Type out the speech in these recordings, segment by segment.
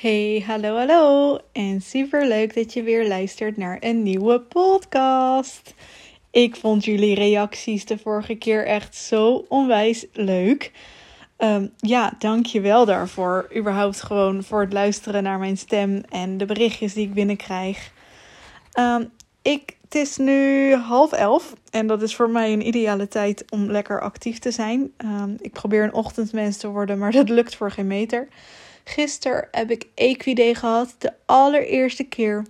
Hey, hallo, hallo. En super leuk dat je weer luistert naar een nieuwe podcast. Ik vond jullie reacties de vorige keer echt zo onwijs leuk. Um, ja, dank je wel daarvoor. Überhaupt gewoon voor het luisteren naar mijn stem en de berichtjes die ik binnenkrijg. Um, ik, het is nu half elf en dat is voor mij een ideale tijd om lekker actief te zijn. Um, ik probeer een ochtendmens te worden, maar dat lukt voor geen meter. Gisteren heb ik Equiday gehad, de allereerste keer.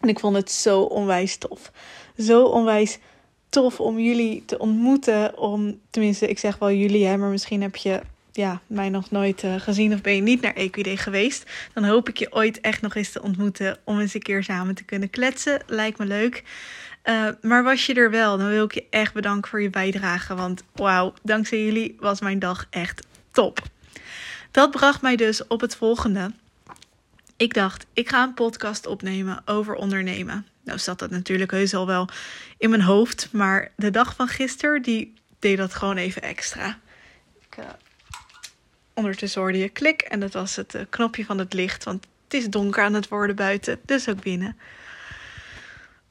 En ik vond het zo onwijs tof. Zo onwijs tof om jullie te ontmoeten. Om, tenminste, ik zeg wel jullie, hè, maar misschien heb je ja, mij nog nooit uh, gezien of ben je niet naar Equiday geweest. Dan hoop ik je ooit echt nog eens te ontmoeten om eens een keer samen te kunnen kletsen. Lijkt me leuk. Uh, maar was je er wel, dan wil ik je echt bedanken voor je bijdrage. Want wauw, dankzij jullie was mijn dag echt top. Dat bracht mij dus op het volgende. Ik dacht, ik ga een podcast opnemen over ondernemen. Nou zat dat natuurlijk heus al wel in mijn hoofd. Maar de dag van gisteren, die deed dat gewoon even extra. Ik, uh, ondertussen hoorde je klik en dat was het uh, knopje van het licht. Want het is donker aan het worden buiten, dus ook binnen.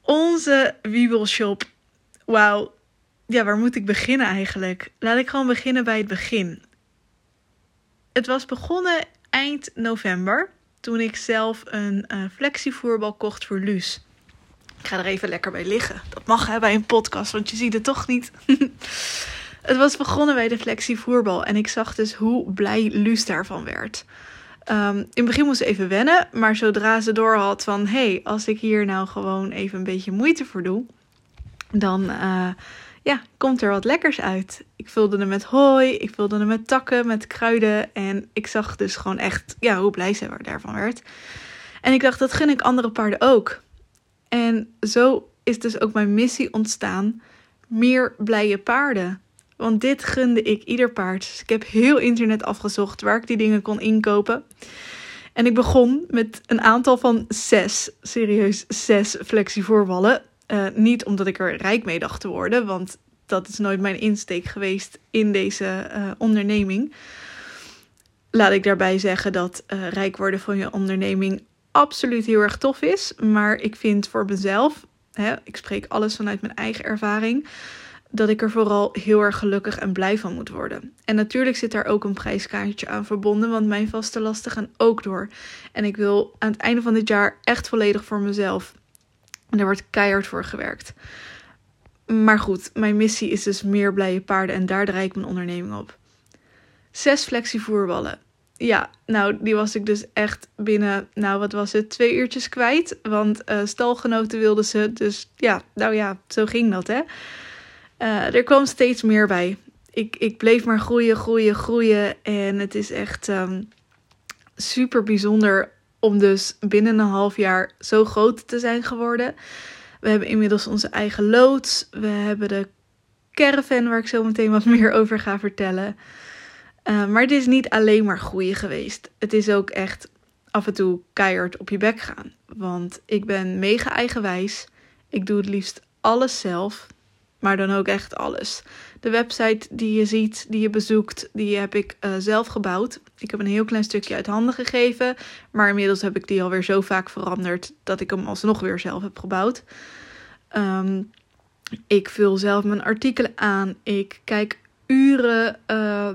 Onze wiebelshop. Wauw. Ja, waar moet ik beginnen eigenlijk? Laat ik gewoon beginnen bij het begin. Het was begonnen eind november. Toen ik zelf een uh, flexievoerbal kocht voor Luus. Ik ga er even lekker bij liggen. Dat mag hè, bij een podcast, want je ziet het toch niet. het was begonnen bij de flexievoerbal. En ik zag dus hoe blij Luus daarvan werd. Um, in het begin moest ze even wennen. Maar zodra ze door had van... Hé, hey, als ik hier nou gewoon even een beetje moeite voor doe... Dan... Uh, ja, komt er wat lekkers uit. Ik vulde hem met hooi, ik vulde hem met takken, met kruiden. En ik zag dus gewoon echt ja, hoe blij ze daarvan werd. En ik dacht, dat gun ik andere paarden ook. En zo is dus ook mijn missie ontstaan. Meer blije paarden. Want dit gunde ik ieder paard. Dus ik heb heel internet afgezocht waar ik die dingen kon inkopen. En ik begon met een aantal van zes, serieus zes flexievoorballen. Uh, niet omdat ik er rijk mee dacht te worden, want dat is nooit mijn insteek geweest in deze uh, onderneming. Laat ik daarbij zeggen dat uh, rijk worden van je onderneming absoluut heel erg tof is. Maar ik vind voor mezelf, hè, ik spreek alles vanuit mijn eigen ervaring, dat ik er vooral heel erg gelukkig en blij van moet worden. En natuurlijk zit daar ook een prijskaartje aan verbonden, want mijn vaste lasten gaan ook door. En ik wil aan het einde van dit jaar echt volledig voor mezelf en er wordt keihard voor gewerkt. Maar goed, mijn missie is dus meer blije paarden en daar draai ik mijn onderneming op. Zes flexievoerballen. Ja, nou, die was ik dus echt binnen, nou wat was het, twee uurtjes kwijt. Want uh, stalgenoten wilden ze. Dus ja, nou ja, zo ging dat hè. Uh, er kwam steeds meer bij. Ik, ik bleef maar groeien, groeien, groeien. En het is echt um, super bijzonder om dus binnen een half jaar zo groot te zijn geworden. We hebben inmiddels onze eigen loods. We hebben de caravan waar ik zo meteen wat meer over ga vertellen. Uh, maar het is niet alleen maar groeien geweest. Het is ook echt af en toe keihard op je bek gaan. Want ik ben mega eigenwijs. Ik doe het liefst alles zelf. Maar dan ook echt alles. De website die je ziet, die je bezoekt, die heb ik uh, zelf gebouwd. Ik heb een heel klein stukje uit handen gegeven. Maar inmiddels heb ik die alweer zo vaak veranderd dat ik hem alsnog weer zelf heb gebouwd. Um, ik vul zelf mijn artikelen aan. Ik kijk uren uh,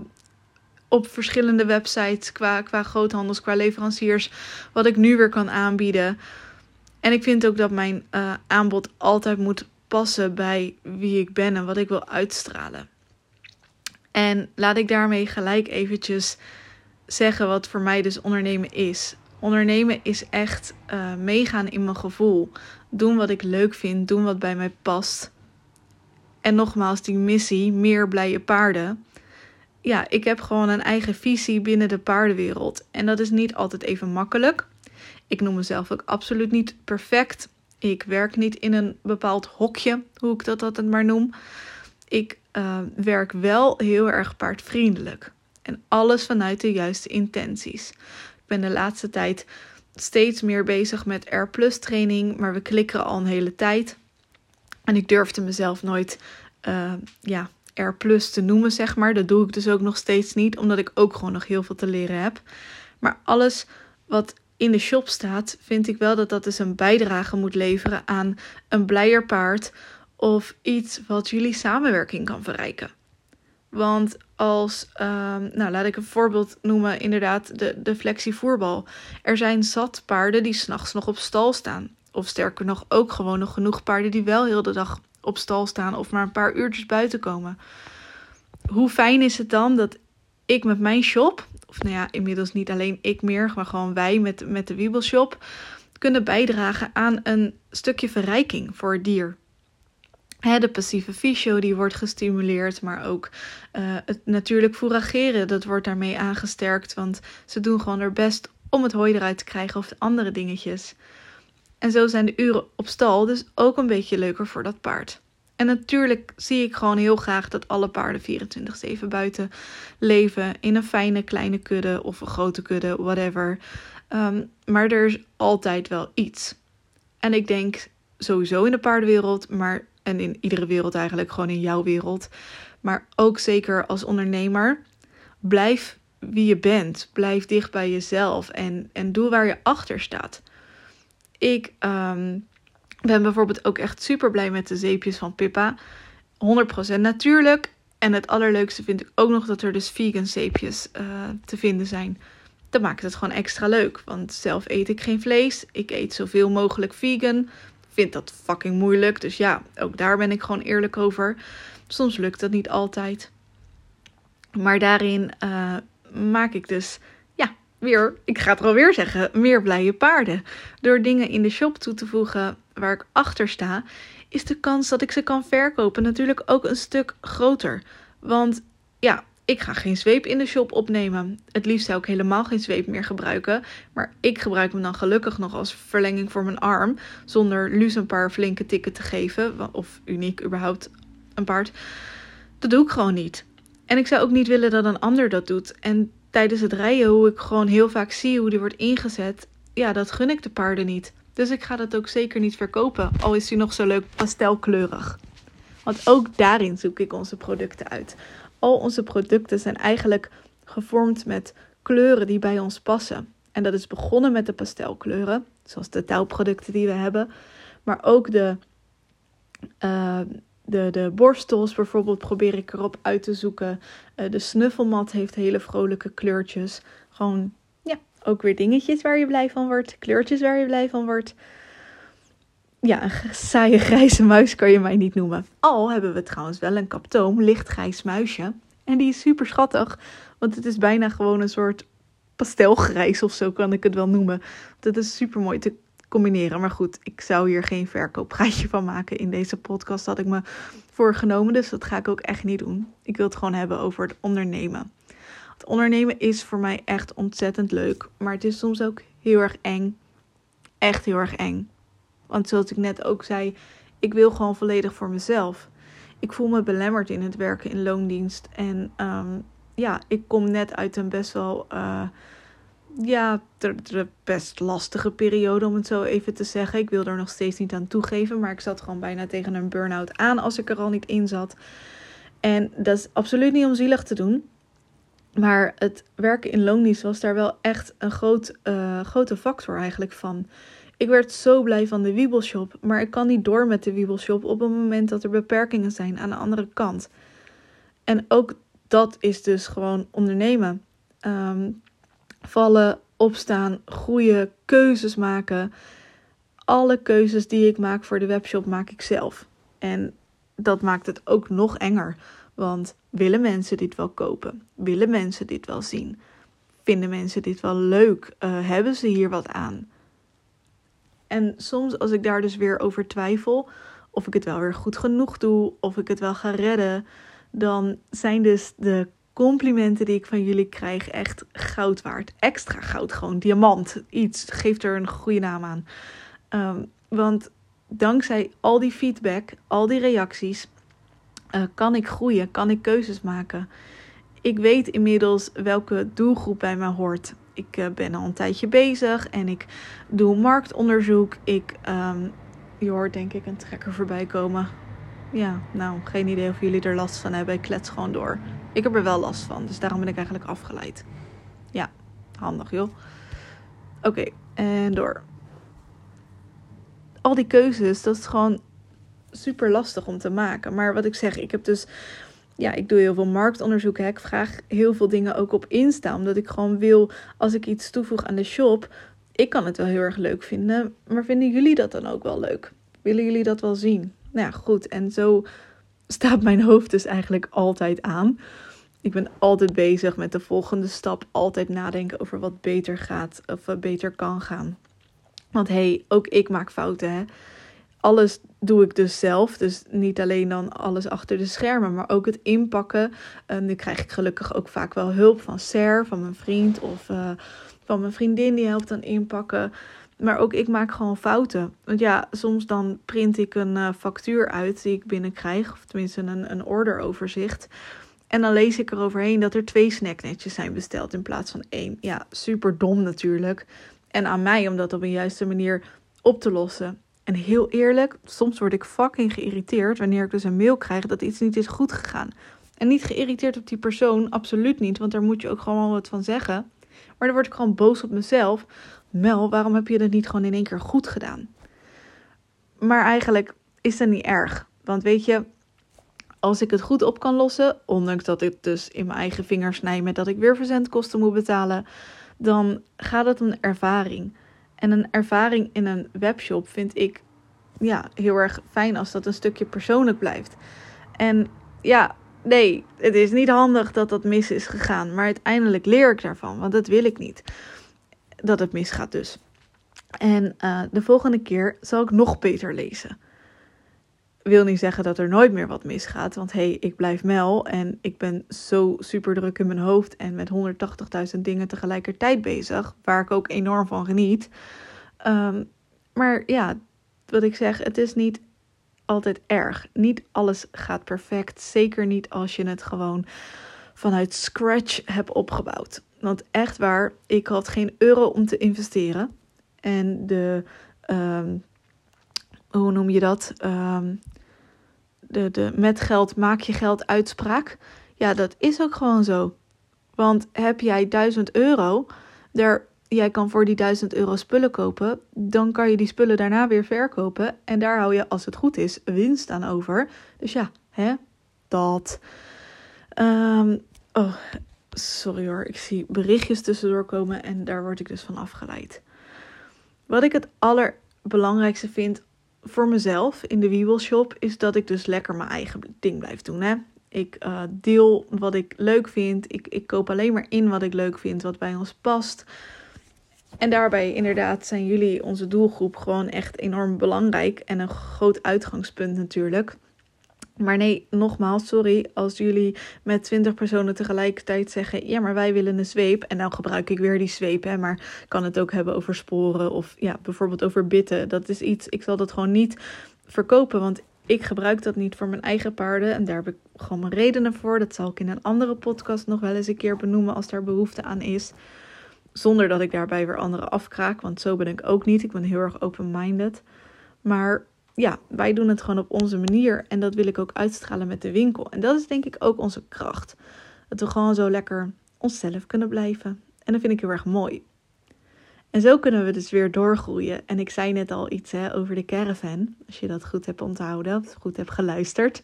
op verschillende websites qua, qua groothandels, qua leveranciers. Wat ik nu weer kan aanbieden. En ik vind ook dat mijn uh, aanbod altijd moet passen bij wie ik ben en wat ik wil uitstralen. En laat ik daarmee gelijk eventjes zeggen wat voor mij dus ondernemen is. Ondernemen is echt uh, meegaan in mijn gevoel. Doen wat ik leuk vind, doen wat bij mij past. En nogmaals, die missie, meer blije paarden. Ja, ik heb gewoon een eigen visie binnen de paardenwereld. En dat is niet altijd even makkelijk. Ik noem mezelf ook absoluut niet perfect. Ik werk niet in een bepaald hokje, hoe ik dat altijd maar noem. Ik uh, werk wel heel erg paardvriendelijk. En alles vanuit de juiste intenties. Ik ben de laatste tijd steeds meer bezig met R training, maar we klikken al een hele tijd. En ik durfde mezelf nooit uh, ja, R te noemen, zeg maar. Dat doe ik dus ook nog steeds niet, omdat ik ook gewoon nog heel veel te leren heb. Maar alles wat in de shop staat, vind ik wel dat dat dus een bijdrage moet leveren aan een blijer paard of iets wat jullie samenwerking kan verrijken. Want als, um, nou laat ik een voorbeeld noemen, inderdaad, de, de flexievoerbal. Er zijn zat paarden die s'nachts nog op stal staan. Of sterker nog, ook gewoon nog genoeg paarden die wel heel de dag op stal staan of maar een paar uurtjes buiten komen. Hoe fijn is het dan dat ik met mijn shop, of nou ja, inmiddels niet alleen ik meer, maar gewoon wij met, met de Wiebelshop, kunnen bijdragen aan een stukje verrijking voor het dier. de passieve fysio die wordt gestimuleerd, maar ook uh, het natuurlijk fourageren, dat wordt daarmee aangesterkt. Want ze doen gewoon er best om het hooi eruit te krijgen of andere dingetjes. En zo zijn de uren op stal dus ook een beetje leuker voor dat paard. En natuurlijk zie ik gewoon heel graag dat alle paarden 24-7 buiten leven. In een fijne kleine kudde of een grote kudde, whatever. Ehm, maar er is altijd wel iets. En ik denk sowieso in de paardenwereld, maar en in iedere wereld eigenlijk, gewoon in jouw wereld. Maar ook zeker als ondernemer. Blijf wie je bent. Blijf dicht bij jezelf en, en doe waar je achter staat. Ik um, ben bijvoorbeeld ook echt super blij met de zeepjes van Pippa. 100% natuurlijk. En het allerleukste vind ik ook nog dat er dus vegan zeepjes uh, te vinden zijn. Dat maakt het gewoon extra leuk. Want zelf eet ik geen vlees. Ik eet zoveel mogelijk vegan. Vind dat fucking moeilijk. Dus ja, ook daar ben ik gewoon eerlijk over. Soms lukt dat niet altijd. Maar daarin uh, maak ik dus weer, ik ga het er alweer zeggen, meer blije paarden. Door dingen in de shop toe te voegen waar ik achter sta, is de kans dat ik ze kan verkopen natuurlijk ook een stuk groter. Want ja, ik ga geen zweep in de shop opnemen. Het liefst zou ik helemaal geen zweep meer gebruiken. Maar ik gebruik hem dan gelukkig nog als verlenging voor mijn arm. Zonder Luus een paar flinke tikken te geven. Of uniek überhaupt een paard. Dat doe ik gewoon niet. En ik zou ook niet willen dat een ander dat doet. En tijdens het rijden, hoe ik gewoon heel vaak zie hoe die wordt ingezet, ja, dat gun ik de paarden niet. Dus ik ga dat ook zeker niet verkopen, al is die nog zo leuk pastelkleurig. Want ook daarin zoek ik onze producten uit. Al onze producten zijn eigenlijk gevormd met kleuren die bij ons passen. En dat is begonnen met de pastelkleuren, zoals de touwproducten die we hebben. Maar ook de, uh, de, de borstels bijvoorbeeld probeer ik erop uit te zoeken. Uh, de snuffelmat heeft hele vrolijke kleurtjes. Gewoon, ja, ook weer dingetjes waar je blij van wordt. Kleurtjes waar je blij van wordt. Ja, een saaie grijze muis kan je mij niet noemen. Al hebben we trouwens wel een kaptoom, lichtgrijs muisje. En die is super schattig, want het is bijna gewoon een soort pastelgrijs of zo kan ik het wel noemen. Dat is super mooi te combineren. Maar goed, ik zou hier geen verkooppraatje van maken in deze podcast. Dat had ik me voorgenomen, dus dat ga ik ook echt niet doen. Ik wil het gewoon hebben over het ondernemen. Het ondernemen is voor mij echt ontzettend leuk, maar het is soms ook heel erg eng. Echt heel erg eng. Want zoals ik net ook zei, ik wil gewoon volledig voor mezelf. Ik voel me belemmerd in het werken in loondienst. En um, ja, ik kom net uit een best wel uh, ja, de, best lastige periode om het zo even te zeggen. Ik wil er nog steeds niet aan toegeven, maar ik zat gewoon bijna tegen een burn-out aan als ik er al niet in zat. En dat is absoluut niet om zielig te doen. Maar het werken in loondienst was daar wel echt een groot, uh, grote factor eigenlijk van. Ik werd zo blij van de Wiebelshop, maar ik kan niet door met de Wiebelshop op het moment dat er beperkingen zijn aan de andere kant. En ook dat is dus gewoon ondernemen. Um, vallen, opstaan, groeien, keuzes maken. Alle keuzes die ik maak voor de webshop maak ik zelf. En dat maakt het ook nog enger. Want willen mensen dit wel kopen? Willen mensen dit wel zien? Vinden mensen dit wel leuk? Uh, hebben ze hier wat aan? En soms als ik daar dus weer over twijfel, of ik het wel weer goed genoeg doe, of ik het wel ga redden, dan zijn dus de complimenten die ik van jullie krijg echt goud waard. Extra goud, gewoon diamant. Iets, geeft er een goede naam aan. Ehm, want dankzij al die feedback, al die reacties, uh, kan ik groeien, kan ik keuzes maken. Ik weet inmiddels welke doelgroep bij mij hoort. Ik uh, ben al een tijdje bezig en ik doe marktonderzoek. Ik, um, je denk ik een trekker voorbij komen. Ja, nou, geen idee of jullie er last van hebben. Ik klets gewoon door. Ik heb er wel last van, dus daarom ben ik eigenlijk afgeleid. Ja, handig joh. Oké, en door. Al die keuzes, dat is gewoon super lastig om te maken. Maar wat ik zeg, ik heb dus ja, ik doe heel veel marktonderzoek. Hè. Ik vraag heel veel dingen ook op Insta. Omdat ik gewoon wil, als ik iets toevoeg aan de shop. Ik kan het wel heel erg leuk vinden. Maar vinden jullie dat dan ook wel leuk? Willen jullie dat wel zien? Nou ja, goed. En zo staat mijn hoofd dus eigenlijk altijd aan. Ik ben altijd bezig met de volgende stap. Altijd nadenken over wat beter gaat of wat beter kan gaan. Want hey, ook ik maak fouten hè alles doe ik dus zelf. Dus niet alleen dan alles achter de schermen, maar ook het inpakken. Uh, nu krijg ik gelukkig ook vaak wel hulp van Ser, van mijn vriend of uh, van mijn vriendin die helpt dan inpakken. Maar ook ik maak gewoon fouten. Want ja, soms dan print ik een uh, factuur uit die ik binnenkrijg. Of tenminste een, een orderoverzicht. En dan lees ik eroverheen dat er twee snacknetjes zijn besteld in plaats van één. Ja, super dom natuurlijk. En aan mij om dat op een juiste manier op te lossen. En heel eerlijk, soms word ik fucking geïrriteerd wanneer ik dus een mail krijg dat iets niet is goed gegaan. En niet geïrriteerd op die persoon, absoluut niet, want daar moet je ook gewoon wat van zeggen. Maar dan word ik gewoon boos op mezelf. Mel, waarom heb je het niet gewoon in één keer goed gedaan? Maar eigenlijk is dat niet erg. Want weet je, als ik het goed op kan lossen, ondanks dat ik dus in mijn eigen vingers snij met dat ik weer verzendkosten moet betalen, dan gaat het een ervaring. En een ervaring in een webshop vind ik ja, heel erg fijn als dat een stukje persoonlijk blijft. En ja, nee, het is niet handig dat dat mis is gegaan. Maar uiteindelijk leer ik daarvan, want dat wil ik niet. Dat het misgaat dus. En uh, de volgende keer zal ik nog beter lezen wil niet zeggen dat er nooit meer wat misgaat. Want hé, hey, ik blijf Mel en ik ben zo super druk in mijn hoofd en met 180.000 dingen tegelijkertijd bezig. Waar ik ook enorm van geniet. Um, maar ja, wat ik zeg, het is niet altijd erg. Niet alles gaat perfect. Zeker niet als je het gewoon vanuit scratch hebt opgebouwd. Want echt waar, ik had geen euro om te investeren. En de. Um, hoe noem je dat? Um, de, de met geld maak je geld uitspraak. Ja, dat is ook gewoon zo. Want heb jij 1000 euro, daar, jij kan voor die 1000 euro spullen kopen, dan kan je die spullen daarna weer verkopen. En daar hou je, als het goed is, winst aan over. Dus ja, hè, dat. Um, oh, sorry hoor, ik zie berichtjes tussendoor komen en daar word ik dus van afgeleid. Wat ik het allerbelangrijkste vind voor mezelf in de wiebelshop is dat ik dus lekker mijn eigen ding blijf doen. Hè? Ik uh, deel wat ik leuk vind. Ik, ik koop alleen maar in wat ik leuk vind, wat bij ons past. En daarbij inderdaad zijn jullie, onze doelgroep, gewoon echt enorm belangrijk. En een groot uitgangspunt natuurlijk. Maar nee, nogmaals, sorry als jullie met 20 personen tegelijkertijd zeggen: ja, maar wij willen een zweep. En dan gebruik ik weer die zweep, hè, maar kan het ook hebben over sporen of ja, bijvoorbeeld over bitten. Dat is iets, ik zal dat gewoon niet verkopen, want ik gebruik dat niet voor mijn eigen paarden. En daar heb ik gewoon mijn redenen voor. Dat zal ik in een andere podcast nog wel eens een keer benoemen als daar behoefte aan is. Zonder dat ik daarbij weer anderen afkraak, want zo ben ik ook niet. Ik ben heel erg open-minded. Maar ja, wij doen het gewoon op onze manier. En dat wil ik ook uitstralen met de winkel. En dat is denk ik ook onze kracht. Dat we gewoon zo lekker onszelf kunnen blijven. En dat vind ik heel erg mooi. En zo kunnen we dus weer doorgroeien. En ik zei net al iets hè, over de caravan. Als je dat goed hebt onthouden, of goed hebt geluisterd.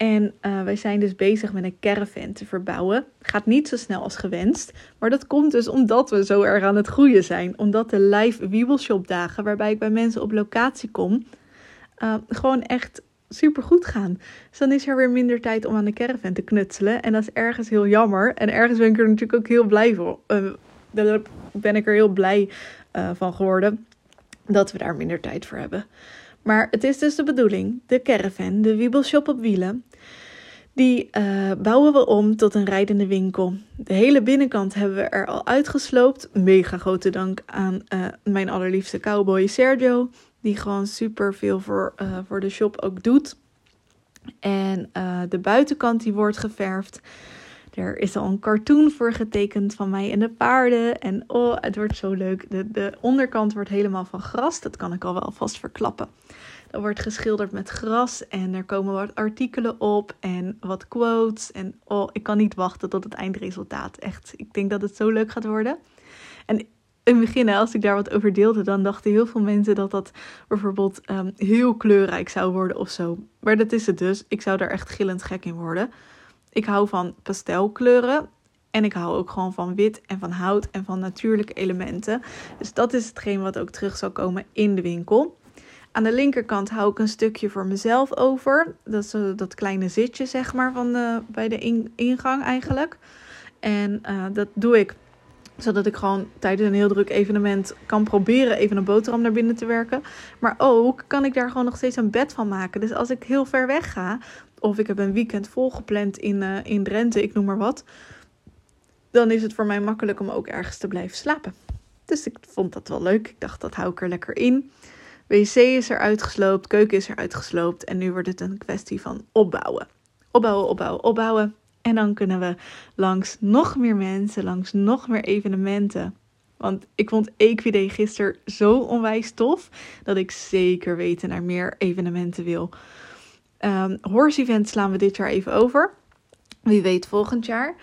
En uh, wij zijn dus bezig met een caravan te verbouwen. Gaat niet zo snel als gewenst. Maar dat komt dus omdat we zo erg aan het groeien zijn. Omdat de live wiebelshop dagen, waarbij ik bij mensen op locatie kom, uh, gewoon echt super goed gaan. Dus dan is er weer minder tijd om aan de caravan te knutselen. En dat is ergens heel jammer. En ergens ben ik er natuurlijk ook heel blij voor. Uh, daar ben ik er heel blij van geworden. Dat we daar minder tijd voor hebben. Maar het is dus de bedoeling, de caravan, de wiebelshop op wielen, die uh, bouwen we om tot een rijdende winkel. De hele binnenkant hebben we er al uitgesloopt. Mega grote dank aan uh, mijn allerliefste cowboy Sergio, die gewoon super veel voor, uh, voor de shop ook doet. En de buitenkant die wordt geverfd. Er is al een cartoon voor getekend van mij en de paarden. En oh, het wordt zo leuk. De, de onderkant wordt helemaal van gras. Dat kan ik al wel vast verklappen. Dat wordt geschilderd met gras en er komen wat artikelen op en wat quotes. En oh, ik kan niet wachten tot het eindresultaat. Echt, ik denk dat het zo leuk gaat worden. En in het begin, als ik daar wat over deelde, dan dachten heel veel mensen dat dat bijvoorbeeld ehm, heel kleurrijk zou worden of zo. Maar dat is het dus. Ik zou daar echt gillend gek in worden. Ik hou van pastelkleuren. En ik hou ook gewoon van wit en van hout en van natuurlijke elementen. Dus dat is hetgeen wat ook terug zal komen in de winkel. Aan de linkerkant hou ik een stukje voor mezelf over. Dat is uh, dat kleine zitje, zeg maar, van de, bij de ingang eigenlijk. En uh, dat doe ik zodat ik gewoon tijdens een heel druk evenement kan proberen even een boterham naar binnen te werken. Maar ook kan ik daar gewoon nog steeds een bed van maken. Dus als ik heel ver weg ga, of ik heb een weekend volgepland in, uh, in Drenthe, ik noem maar wat. Dan is het voor mij makkelijk om ook ergens te blijven slapen. Dus ik vond dat wel leuk. Ik dacht, dat hou ik er lekker in. WC is er uitgesloopt, keuken is er uitgesloopt. En nu wordt het een kwestie van opbouwen. Opbouwen, opbouwen, opbouwen. En dan kunnen we langs nog meer mensen, langs nog meer evenementen. Want ik vond Equiday gisteren zo onwijs tof dat ik zeker weten naar meer evenementen wil. Um, Horse Event slaan we dit jaar even over. Wie weet volgend jaar.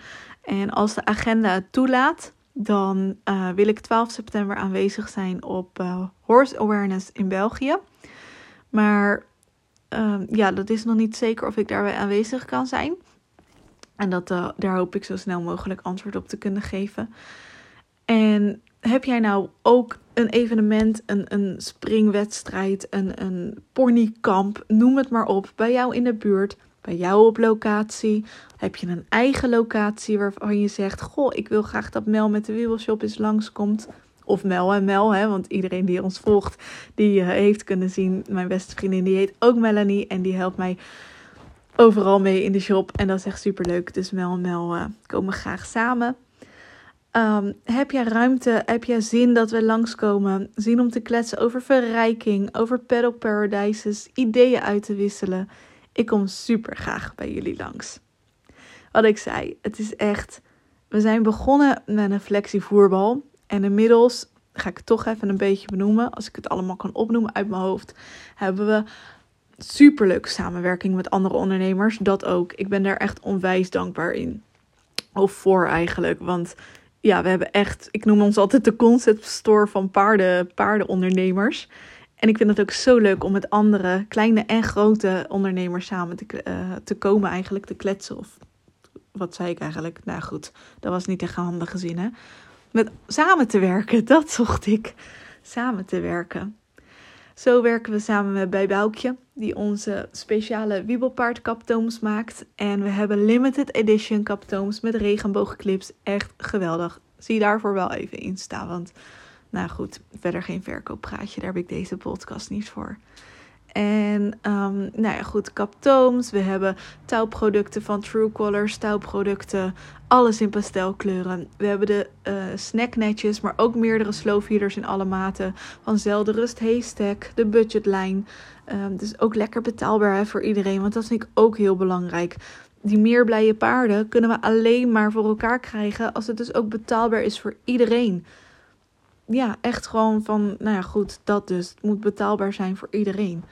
En als de agenda het toelaat, dan uh, wil ik 12 september aanwezig zijn op uh, Horse Awareness in België. Maar uh, ja, dat is nog niet zeker of ik daarbij aanwezig kan zijn. En dat, uh, daar hoop ik zo snel mogelijk antwoord op te kunnen geven. En heb jij nou ook een evenement, een, een springwedstrijd, een, een ponykamp, noem het maar op, bij jou in de buurt, bij jou op locatie? Heb je een eigen locatie waarvan je zegt: Goh, ik wil graag dat Mel met de wiebelshop eens langskomt? Of Mel en Mel, hè, want iedereen die ons volgt, die uh, heeft kunnen zien. Mijn beste vriendin, die heet ook Melanie en die helpt mij overal mee in de shop. En dat is echt super leuk. Dus Mel en Mel uh, komen graag samen. Um, heb jij ruimte? Heb jij zin dat we langskomen? Zin om te kletsen over verrijking, over paddock paradises, ideeën uit te wisselen? Ik kom super graag bij jullie langs. Wat ik zei, het is echt. We zijn begonnen met een flexievoerbal. En inmiddels ga ik het toch even een beetje benoemen. Als ik het allemaal kan opnoemen uit mijn hoofd, hebben we superleuke samenwerking met andere ondernemers. Dat ook. Ik ben daar echt onwijs dankbaar in. Of voor eigenlijk. Want ja, we hebben echt, ik noem ons altijd de concept store van paarden, paardenondernemers. En ik vind het ook zo leuk om met andere kleine en grote ondernemers samen te, uh, te komen, eigenlijk te kletsen. Of wat zei ik eigenlijk? Nou goed, dat was niet echt handige zin, hè? Met samen te werken, dat zocht ik. Samen te werken. Zo werken we samen met Bij Boukje, die onze speciale wiebelpaardkaptooms maakt. En we hebben limited edition kaptooms met regenboogclips. Echt geweldig. Zie daarvoor wel even in staan, want nou goed, verder geen verkooppraatje. Daar heb ik deze podcast niet voor. En um, nou ja, goed, kaptooms. We hebben touwproducten van Truecolor, touwproducten. Alles in pastelkleuren. We hebben de uh, snacknetjes, maar ook meerdere slowfeeders in alle maten. Van Zelderust Haystack, de budgetlijn. Um, dus ook lekker betaalbaar hè, voor iedereen, want dat vind ik ook heel belangrijk. Die meer blije paarden kunnen we alleen maar voor elkaar krijgen als het dus ook betaalbaar is voor iedereen ja, echt gewoon van, nou ja, goed, dat dus. Het moet betaalbaar zijn voor iedereen.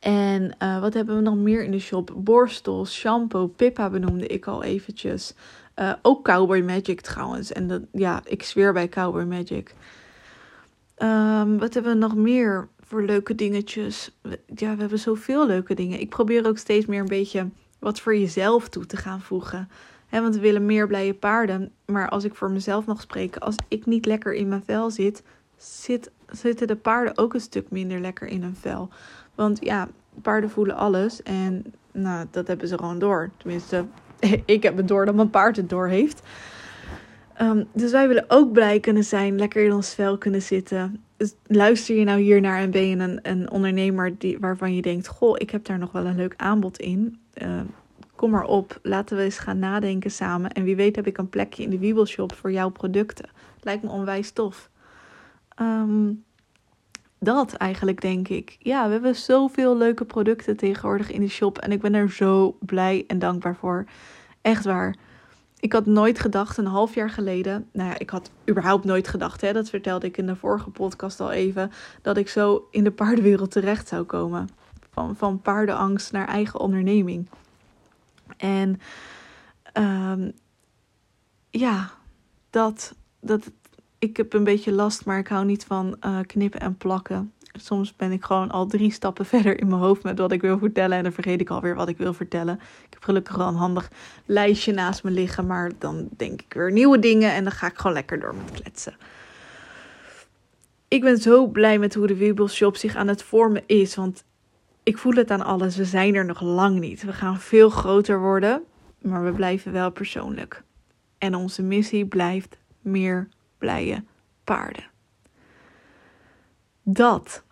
En uh, wat hebben we nog meer in de shop? Borstels, shampoo, Pippa benoemde ik al eventjes. Uh, ook Cowboy Magic trouwens. En dat, ja, ik zweer bij Cowboy Magic. Um, wat hebben we nog meer voor leuke dingetjes? Ja, we hebben zoveel leuke dingen. Ik probeer ook steeds meer een beetje wat voor jezelf toe te gaan voegen want we willen meer blije paarden. Maar als ik voor mezelf nog spreek, als ik niet lekker in mijn vel zit, zit zitten de paarden ook een stuk minder lekker in hun vel. Want ja, paarden voelen alles. En nou, dat hebben ze gewoon door. Tenminste, ik heb het door dat mijn paard het door heeft. Um, dus wij willen ook blij kunnen zijn, lekker in ons vel kunnen zitten. Dus luister je nou hier naar en ben je een, een ondernemer die, waarvan je denkt: Goh, ik heb daar nog wel een leuk aanbod in. Uh, kom maar op, laten we eens gaan nadenken samen. En wie weet heb ik een plekje in de wiebelshop voor jouw producten. Lijkt me onwijs tof. Ehm, dat eigenlijk, denk ik. Ja, we hebben zoveel leuke producten tegenwoordig in de shop. En ik ben er zo blij en dankbaar voor. Echt waar. Ik had nooit gedacht, een half jaar geleden. Nou ja, ik had überhaupt nooit gedacht, hè, dat vertelde ik in de vorige podcast al even. Dat ik zo in de paardenwereld terecht zou komen. Van, van paardenangst naar eigen onderneming. En um, ja, dat, dat, Ik heb een beetje last, maar ik hou niet van uh, knippen en plakken. Soms ben ik gewoon al drie stappen verder in mijn hoofd met wat ik wil vertellen. En dan vergeet ik alweer wat ik wil vertellen. Ik heb gelukkig wel een handig lijstje naast me liggen. Maar dan denk ik weer nieuwe dingen. En dan ga ik gewoon lekker door met kletsen. Ik ben zo blij met hoe de Wiebelshop zich aan het vormen is. Want ik voel het aan alles. We zijn er nog lang niet. We gaan veel groter worden. Maar we blijven wel persoonlijk. En onze missie blijft meer blije paarden. Dat.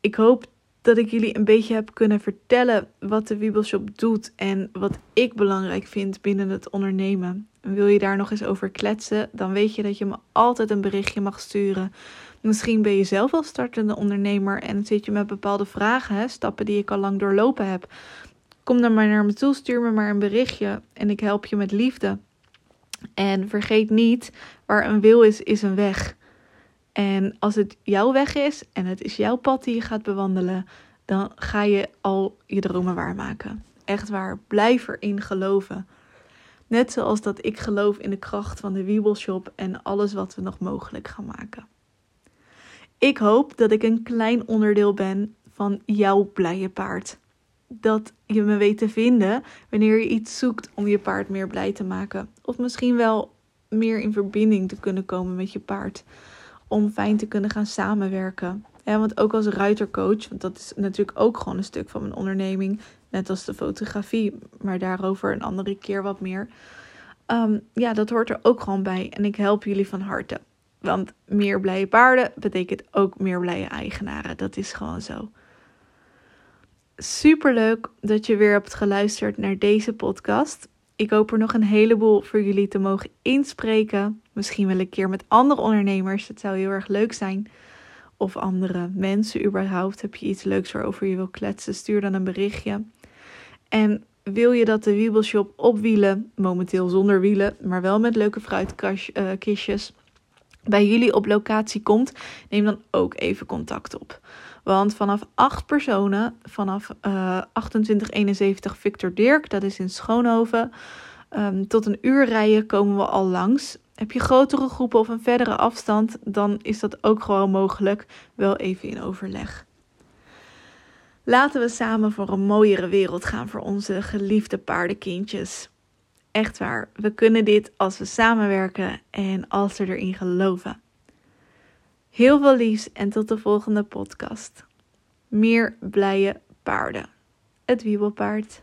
Ik hoop dat ik jullie een beetje heb kunnen vertellen wat de Wiebelshop doet en wat ik belangrijk vind binnen het ondernemen. wil je daar nog eens over kletsen, dan weet je dat je me altijd een berichtje mag sturen. Misschien ben je zelf al startende ondernemer en zit je met bepaalde vragen, stappen die ik al lang doorlopen heb. Kom dan maar naar me toe, stuur me maar een berichtje en ik help je met liefde. En vergeet niet, waar een wil is, is een weg. En als het jouw weg is en het is jouw pad die je gaat bewandelen, dan ga je al je dromen waarmaken. Echt waar, blijf erin geloven. Net zoals dat ik geloof in de kracht van de Wiebelshop en alles wat we nog mogelijk gaan maken. Ik hoop dat ik een klein onderdeel ben van jouw blije paard. Dat je me weet te vinden wanneer je iets zoekt om je paard meer blij te maken. Of misschien wel meer in verbinding te kunnen komen met je paard om fijn te kunnen gaan samenwerken. Ja, want ook als ruitercoach, want dat is natuurlijk ook gewoon een stuk van mijn onderneming, net als de fotografie, maar daarover een andere keer wat meer. Ehm, ja, dat hoort er ook gewoon bij en ik help jullie van harte. Want meer blije paarden betekent ook meer blije eigenaren. Dat is gewoon zo. Super leuk dat je weer hebt geluisterd naar deze podcast. Ik hoop er nog een heleboel voor jullie te mogen inspreken. Misschien wel een keer met andere ondernemers. Dat zou heel erg leuk zijn. Of andere mensen überhaupt. Heb je iets leuks waarover je wil kletsen? Stuur dan een berichtje. En wil je dat de Wiebelshop op wielen, momenteel zonder wielen, maar wel met leuke fruitkistjes, bij jullie op locatie komt, neem dan ook even contact op. Want vanaf acht personen, vanaf uh, 2871 Victor Dirk, dat is in Schoonhoven, um, tot een uur rijden komen we al langs. Heb je grotere groepen of een verdere afstand, dan is dat ook gewoon mogelijk. Wel even in overleg. Laten we samen voor een mooiere wereld gaan voor onze geliefde paardenkindjes. Echt waar, we kunnen dit als we samenwerken en als we erin geloven. Heel veel liefs en tot de volgende podcast. Meer blije paarden. Het wiebelpaard.